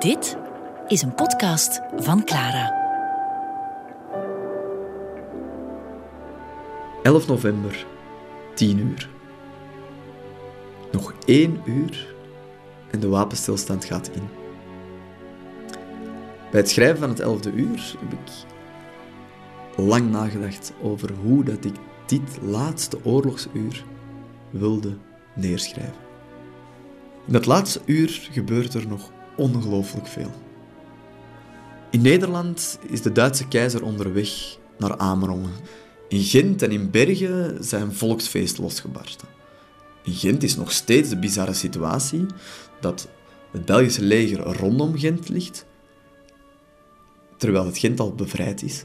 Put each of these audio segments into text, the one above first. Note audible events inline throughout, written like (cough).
Dit is een podcast van Clara. 11 november, 10 uur. Nog één uur en de wapenstilstand gaat in. Bij het schrijven van het 11e uur heb ik lang nagedacht over hoe dat ik dit laatste oorlogsuur wilde neerschrijven. In dat laatste uur gebeurt er nog ongelooflijk veel. In Nederland is de Duitse keizer onderweg naar Amerongen. In Gent en in Bergen zijn volksfeest losgebarsten. In Gent is nog steeds de bizarre situatie dat het Belgische leger rondom Gent ligt, terwijl het Gent al bevrijd is.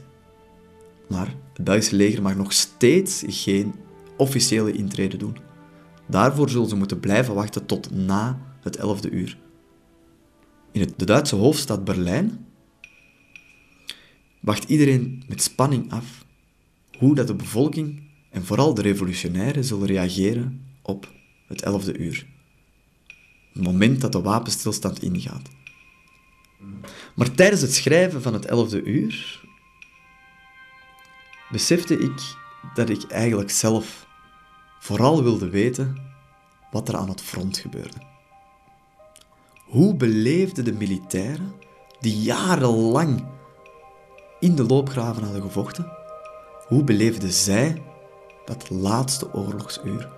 Maar het Belgische leger mag nog steeds geen officiële intrede doen. Daarvoor zullen ze moeten blijven wachten tot na het 11e uur. In de Duitse hoofdstad Berlijn wacht iedereen met spanning af hoe dat de bevolking en vooral de revolutionairen zullen reageren op het 11e uur. Het moment dat de wapenstilstand ingaat. Maar tijdens het schrijven van het 11e uur besefte ik dat ik eigenlijk zelf vooral wilde weten wat er aan het front gebeurde. Hoe beleefden de militairen, die jarenlang in de loopgraven hadden gevochten, hoe beleefden zij dat laatste oorlogsuur?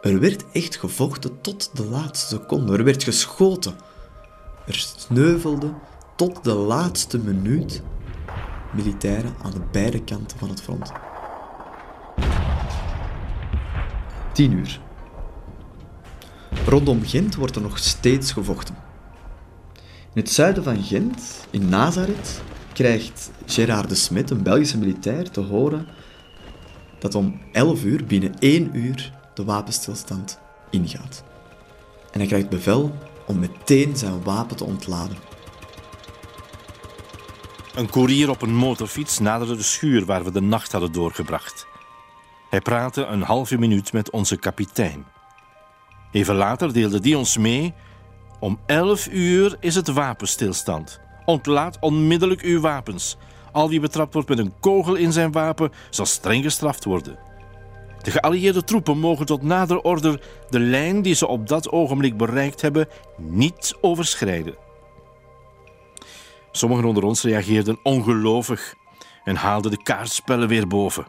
Er werd echt gevochten tot de laatste seconde. Er werd geschoten. Er sneuvelde tot de laatste minuut militairen aan de beide kanten van het front. 10 uur. Rondom Gent wordt er nog steeds gevochten. In het zuiden van Gent, in Nazareth, krijgt Gerard de Smet, een Belgische militair, te horen dat om 11 uur, binnen 1 uur, de wapenstilstand ingaat. En hij krijgt bevel om meteen zijn wapen te ontladen. Een koerier op een motorfiets naderde de schuur waar we de nacht hadden doorgebracht. Hij praatte een halve minuut met onze kapitein. Even later deelde die ons mee: om 11 uur is het wapenstilstand. Ontlaat onmiddellijk uw wapens. Al wie betrapt wordt met een kogel in zijn wapen zal streng gestraft worden. De geallieerde troepen mogen tot nader order de lijn die ze op dat ogenblik bereikt hebben niet overschrijden. Sommigen onder ons reageerden ongelovig en haalden de kaartspellen weer boven.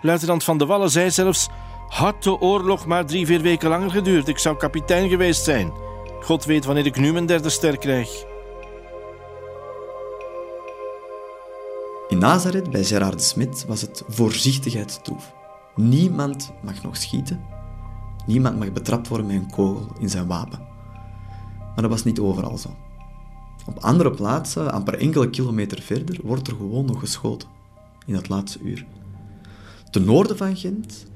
Luitenant Van de Wallen zei zelfs: Had de oorlog maar drie, vier weken langer geduurd, ik zou kapitein geweest zijn. God weet wanneer ik nu mijn derde ster krijg. In Nazareth, bij Gerard de Smit, was het voorzichtigheidstoef. Niemand mag nog schieten. Niemand mag betrapt worden met een kogel in zijn wapen. Maar dat was niet overal zo. Op andere plaatsen, amper enkele kilometer verder, wordt er gewoon nog geschoten. In dat laatste uur. Ten noorden van Gent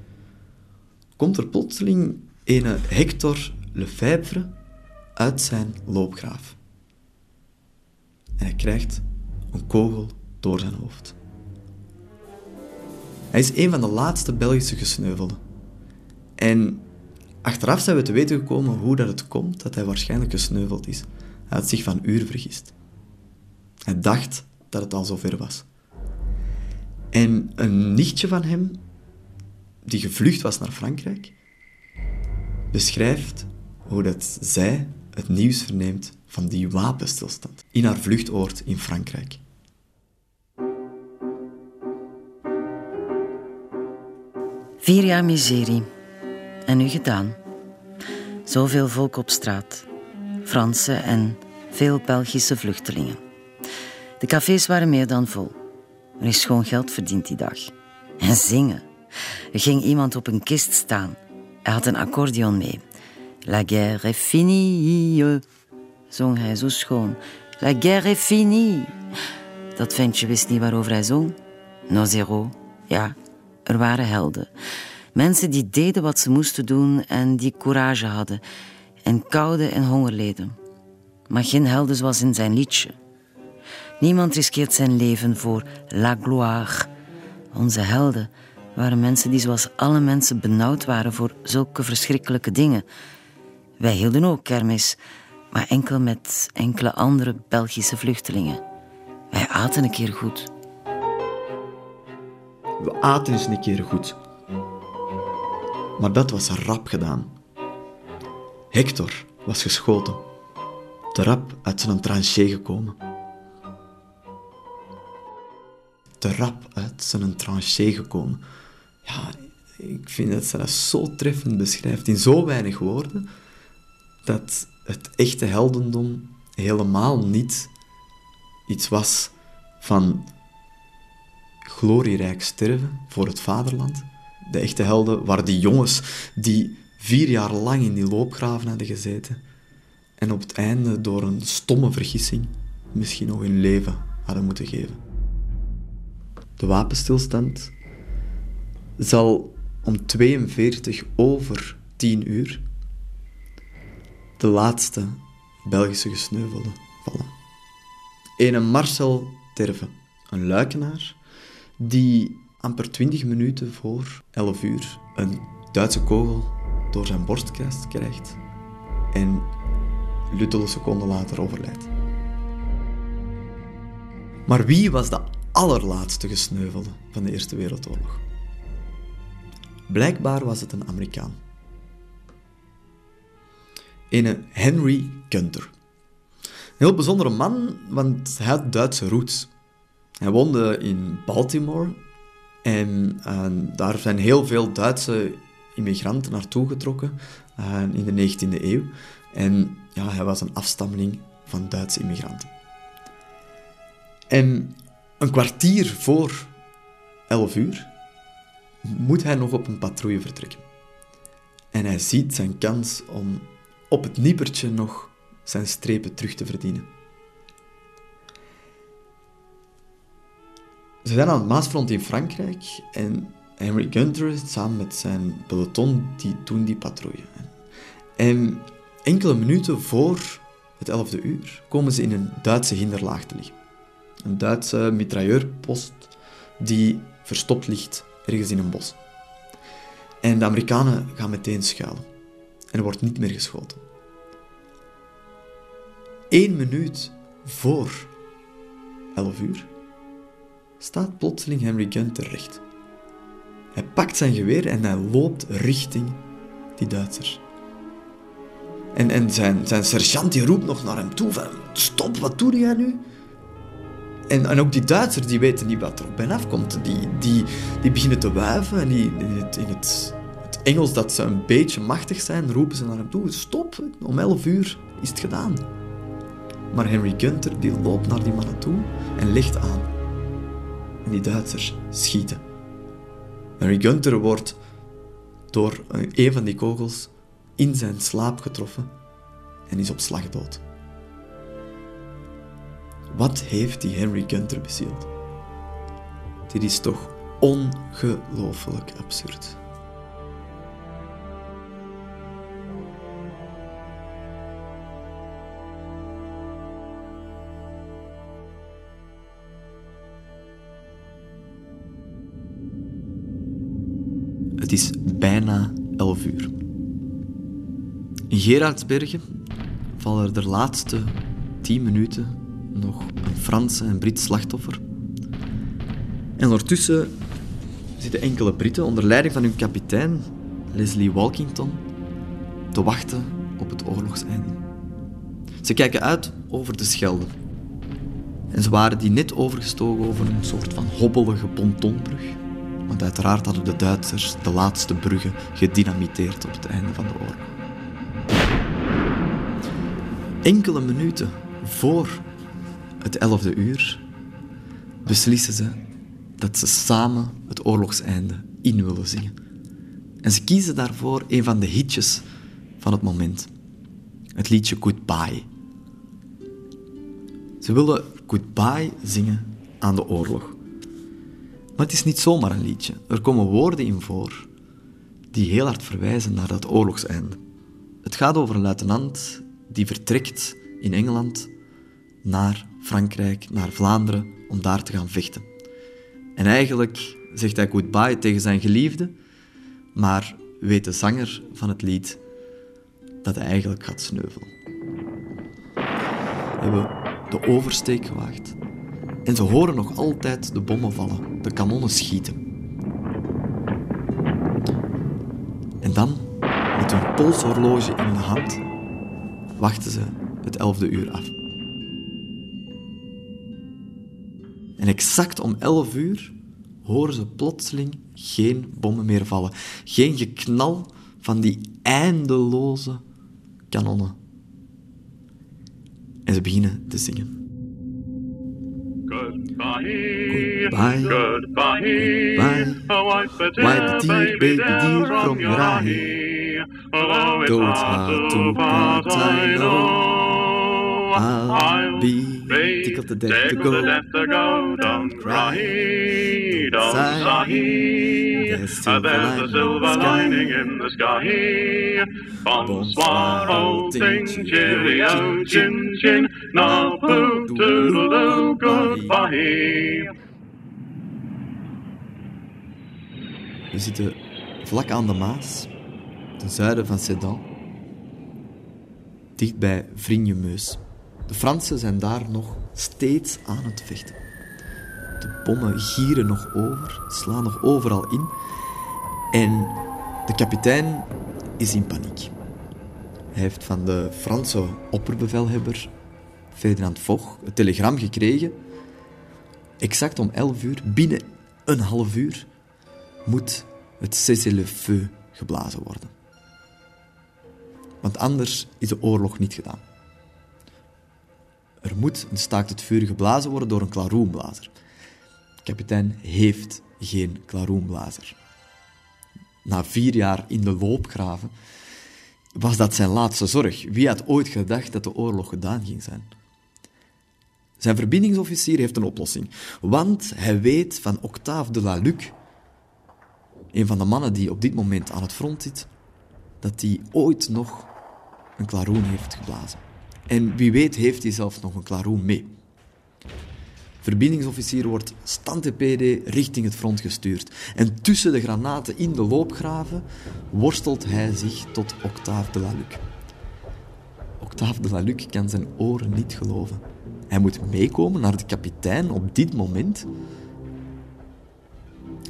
komt er plotseling een Hector Lefebvre uit zijn loopgraaf. En hij krijgt een kogel door zijn hoofd. Hij is een van de laatste Belgische gesneuvelden. En achteraf zijn we te weten gekomen hoe dat het komt dat hij waarschijnlijk gesneuveld is. Hij had zich van uur vergist. Hij dacht dat het al zover was. En een nichtje van hem, die gevlucht was naar Frankrijk, beschrijft hoe dat zij het nieuws verneemt van die wapenstilstand in haar vluchtoord in Frankrijk. Vier jaar miserie. En nu gedaan. Zoveel volk op straat. Fransen en veel Belgische vluchtelingen. De cafés waren meer dan vol. Er is schoon geld verdiend die dag. En zingen. Ging iemand op een kist staan. Hij had een accordeon mee. La guerre est finie, zong hij zo schoon. La guerre est finie. Dat ventje wist niet waarover hij zong. No zero. Ja, er waren helden. Mensen die deden wat ze moesten doen en die courage hadden. En koude en honger leden. Maar geen helden zoals in zijn liedje. Niemand riskeert zijn leven voor la gloire. Onze helden waren mensen die zoals alle mensen benauwd waren voor zulke verschrikkelijke dingen. Wij hielden ook kermis, maar enkel met enkele andere Belgische vluchtelingen. Wij aten een keer goed. We aten eens een keer goed. Maar dat was rap gedaan. Hector was geschoten. Te rap uit zijn tranché gekomen. Te rap uit zijn tranché gekomen. Ja, ik vind dat ze dat zo treffend beschrijft in zo weinig woorden, dat het echte heldendom helemaal niet iets was van glorierijk sterven voor het vaderland. De echte helden waren die jongens die vier jaar lang in die loopgraven hadden gezeten en op het einde door een stomme vergissing misschien nog hun leven hadden moeten geven. De wapenstilstand zal om 42 over 10 uur de laatste Belgische gesneuvelden vallen. Ene Marcel Terve, een luikenaar, die amper 20 minuten voor 11 uur een Duitse kogel door zijn borstkast krijgt en luttele seconden later overlijdt. Maar wie was de allerlaatste gesneuvelde van de Eerste Wereldoorlog? Blijkbaar was het een Amerikaan. Een Henry Gunter. Een heel bijzondere man, want hij had Duitse roots. Hij woonde in Baltimore en uh, daar zijn heel veel Duitse immigranten naartoe getrokken uh, in de 19e eeuw. En ja, hij was een afstammeling van Duitse immigranten. En een kwartier voor 11 uur moet hij nog op een patrouille vertrekken. En hij ziet zijn kans om op het niepertje nog zijn strepen terug te verdienen. Ze zijn aan het Maasfront in Frankrijk en Henry Gunther samen met zijn peloton die doen die patrouille. En enkele minuten voor het 11e uur komen ze in een Duitse hinderlaag te liggen. Een Duitse mitrailleurpost die verstopt ligt ergens in een bos. En de Amerikanen gaan meteen schuilen. En er wordt niet meer geschoten. Eén minuut voor 11 uur staat plotseling Henry Gunther recht. Hij pakt zijn geweer en hij loopt richting die Duitsers. En, en zijn, zijn sergeant die roept nog naar hem toe van, stop, wat doe jij nu? En, en ook die Duitsers die weten niet wat er op hen afkomt. Die, die, die beginnen te wuiven en in, het, in het, Engels dat ze een beetje machtig zijn, roepen ze naar hem toe, stop, om 11 uur is het gedaan. Maar Henry Gunther die loopt naar die mannen toe en legt aan. En die Duitsers schieten. Henry Gunther wordt door een van die kogels in zijn slaap getroffen en is op slag dood. Wat heeft die Henry Gunther bezield? Dit is toch ongelooflijk absurd. Het is bijna 11 uur. In Gerardsbergen vallen er de laatste 10 minuten nog een Franse en Brits slachtoffer. En ondertussen zitten enkele Britten onder leiding van hun kapitein Leslie Walkington te wachten op het oorlogseinde. Ze kijken uit over de Schelde. En ze waren die net overgestoken over een soort van hobbelige pontonbrug. Want uiteraard hadden de Duitsers de laatste bruggen gedynamiteerd op het einde van de oorlog. Enkele minuten voor het elfde uur beslissen ze dat ze samen het oorlogseinde in willen zingen. En ze kiezen daarvoor een van de hitjes van het moment. Het liedje Goodbye. Ze willen Goodbye zingen aan de oorlog. Maar het is niet zomaar een liedje. Er komen woorden in voor die heel hard verwijzen naar dat oorlogseinde. Het gaat over een luitenant die vertrekt in Engeland naar Frankrijk, naar Vlaanderen, om daar te gaan vechten. En eigenlijk zegt hij goodbye tegen zijn geliefde, maar weet de zanger van het lied dat hij eigenlijk gaat sneuvelen. hebben de oversteek gewaagd. En ze horen nog altijd de bommen vallen, de kanonnen schieten. En dan, met hun polshorloge in de hand, wachten ze het elfde uur af. En exact om elf uur horen ze plotseling geen bommen meer vallen. Geen geknal van die eindeloze kanonnen. En ze beginnen te zingen. Goodbye, Goodbye, goodbye, wipe the tear, baby dear, from your eye. Though it's hard to part, I I know I'll be tickled to death to tickled go. to death to go. Don't cry, don't sigh. sigh. There's silver There's a lining in silver the sky. lining in the sky. Bonsoir, old thing, ting, cheerio, chin, chin, chin. Now, boo, doodle-doo, goodbye. We zitten vlak aan de Maas, ten zuiden van Sedan, dicht bij. De Fransen zijn daar nog steeds aan het vechten. De bommen gieren nog over, slaan nog overal in. En de kapitein is in paniek. Hij heeft van de Franse opperbevelhebber Ferdinand Foch het telegram gekregen. Exact om 11 uur, binnen een half uur, moet het cessez-le-feu geblazen worden. Want anders is de oorlog niet gedaan. Er moet een staakt het vuur geblazen worden door een klaroenblazer. De kapitein heeft geen klaroenblazer. Na vier jaar in de loopgraven was dat zijn laatste zorg. Wie had ooit gedacht dat de oorlog gedaan ging zijn? Zijn verbindingsofficier heeft een oplossing. Want hij weet van Octave de la Luc, een van de mannen die op dit moment aan het front zit, dat hij ooit nog een klaroen heeft geblazen. En wie weet heeft hij zelfs nog een klaroen mee. Verbindingsofficier wordt stand-PD richting het front gestuurd. En tussen de granaten in de loopgraven worstelt hij zich tot Octave de la Luc. Octave de la Luc kan zijn oren niet geloven. Hij moet meekomen naar de kapitein op dit moment.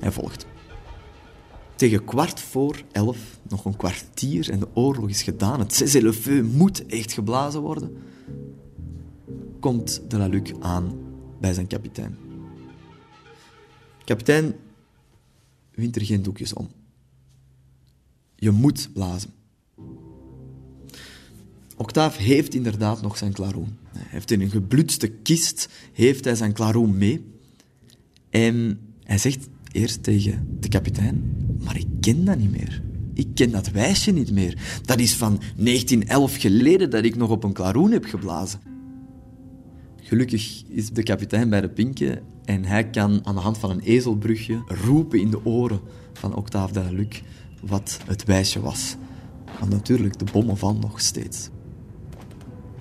Hij volgt. Tegen kwart voor elf, nog een kwartier en de oorlog is gedaan. Het cessez-le-feu moet echt geblazen worden. Komt de la Luc aan bij zijn kapitein. Kapitein wint er geen doekjes om. Je moet blazen. Octave heeft inderdaad nog zijn klaroen. Hij heeft in een geblutste kist heeft hij zijn klaroen mee. En hij zegt eerst tegen de kapitein, maar ik ken dat niet meer. Ik ken dat wijsje niet meer. Dat is van 1911 geleden dat ik nog op een klaroen heb geblazen. Gelukkig is de kapitein bij de pinken en hij kan aan de hand van een ezelbrugje roepen in de oren van Octave de Luc wat het wijsje was. Want natuurlijk, de bommen vallen nog steeds.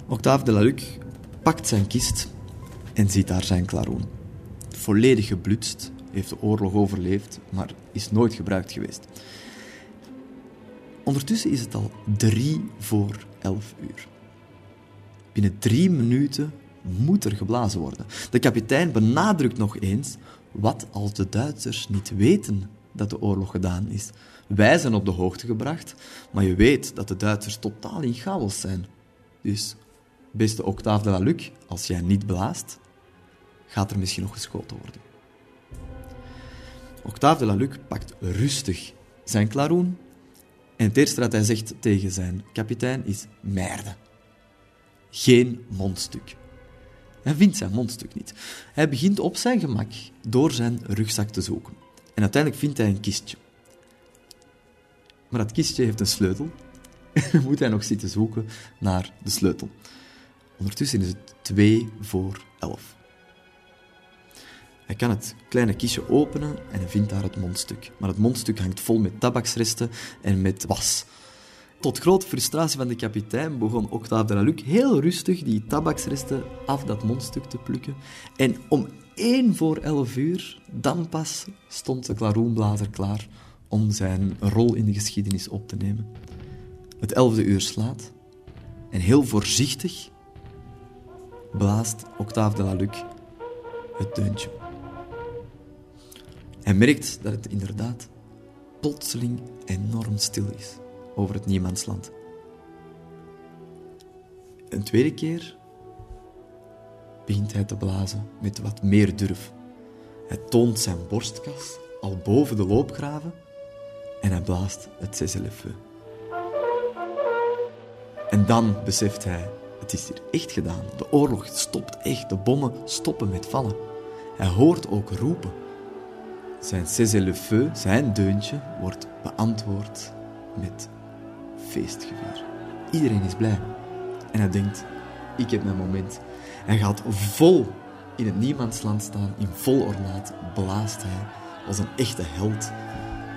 Octave de Luc pakt zijn kist en ziet daar zijn klaroen. Volledig geblutst, heeft de oorlog overleefd, maar is nooit gebruikt geweest. Ondertussen is het al drie voor elf uur. Binnen drie minuten moet er geblazen worden. De kapitein benadrukt nog eens wat als de Duitsers niet weten dat de oorlog gedaan is. Wij zijn op de hoogte gebracht, maar je weet dat de Duitsers totaal in chaos zijn. Dus, beste Octave de la Luc, als jij niet blaast, gaat er misschien nog geschoten worden. Octave de la Luc pakt rustig zijn klaroen en het eerste dat hij zegt tegen zijn kapitein is merde. Geen mondstuk. Hij vindt zijn mondstuk niet. Hij begint op zijn gemak door zijn rugzak te zoeken. En uiteindelijk vindt hij een kistje. Maar dat kistje heeft een sleutel. En (laughs) moet hij nog zitten zoeken naar de sleutel. Ondertussen is het twee voor elf. Hij kan het kleine kistje openen en hij vindt daar het mondstuk. Maar het mondstuk hangt vol met tabaksresten en met was. Tot grote frustratie van de kapitein begon Octave de la Luc heel rustig die tabaksresten af dat mondstuk te plukken. En om één voor elf uur, dan pas, stond de klaroenblazer klaar om zijn rol in de geschiedenis op te nemen. Het elfde uur slaat en heel voorzichtig blaast Octave de la Luc het deuntje. Hij merkt dat het inderdaad plotseling enorm stil is over het niemandsland. Een tweede keer begint hij te blazen met wat meer durf. Hij toont zijn borstkas al boven de loopgraven en hij blaast het cessez En dan beseft hij, het is hier echt gedaan. De oorlog stopt echt, de bommen stoppen met vallen. Hij hoort ook roepen. Zijn cessez-le-feu, zijn deuntje, wordt beantwoord met feestgevier. Iedereen is blij. En hij denkt, ik heb mijn moment. Hij gaat vol in het niemandsland staan, in vol ornaat, blaast hij als een echte held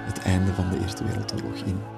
het einde van de Eerste Wereldoorlog in.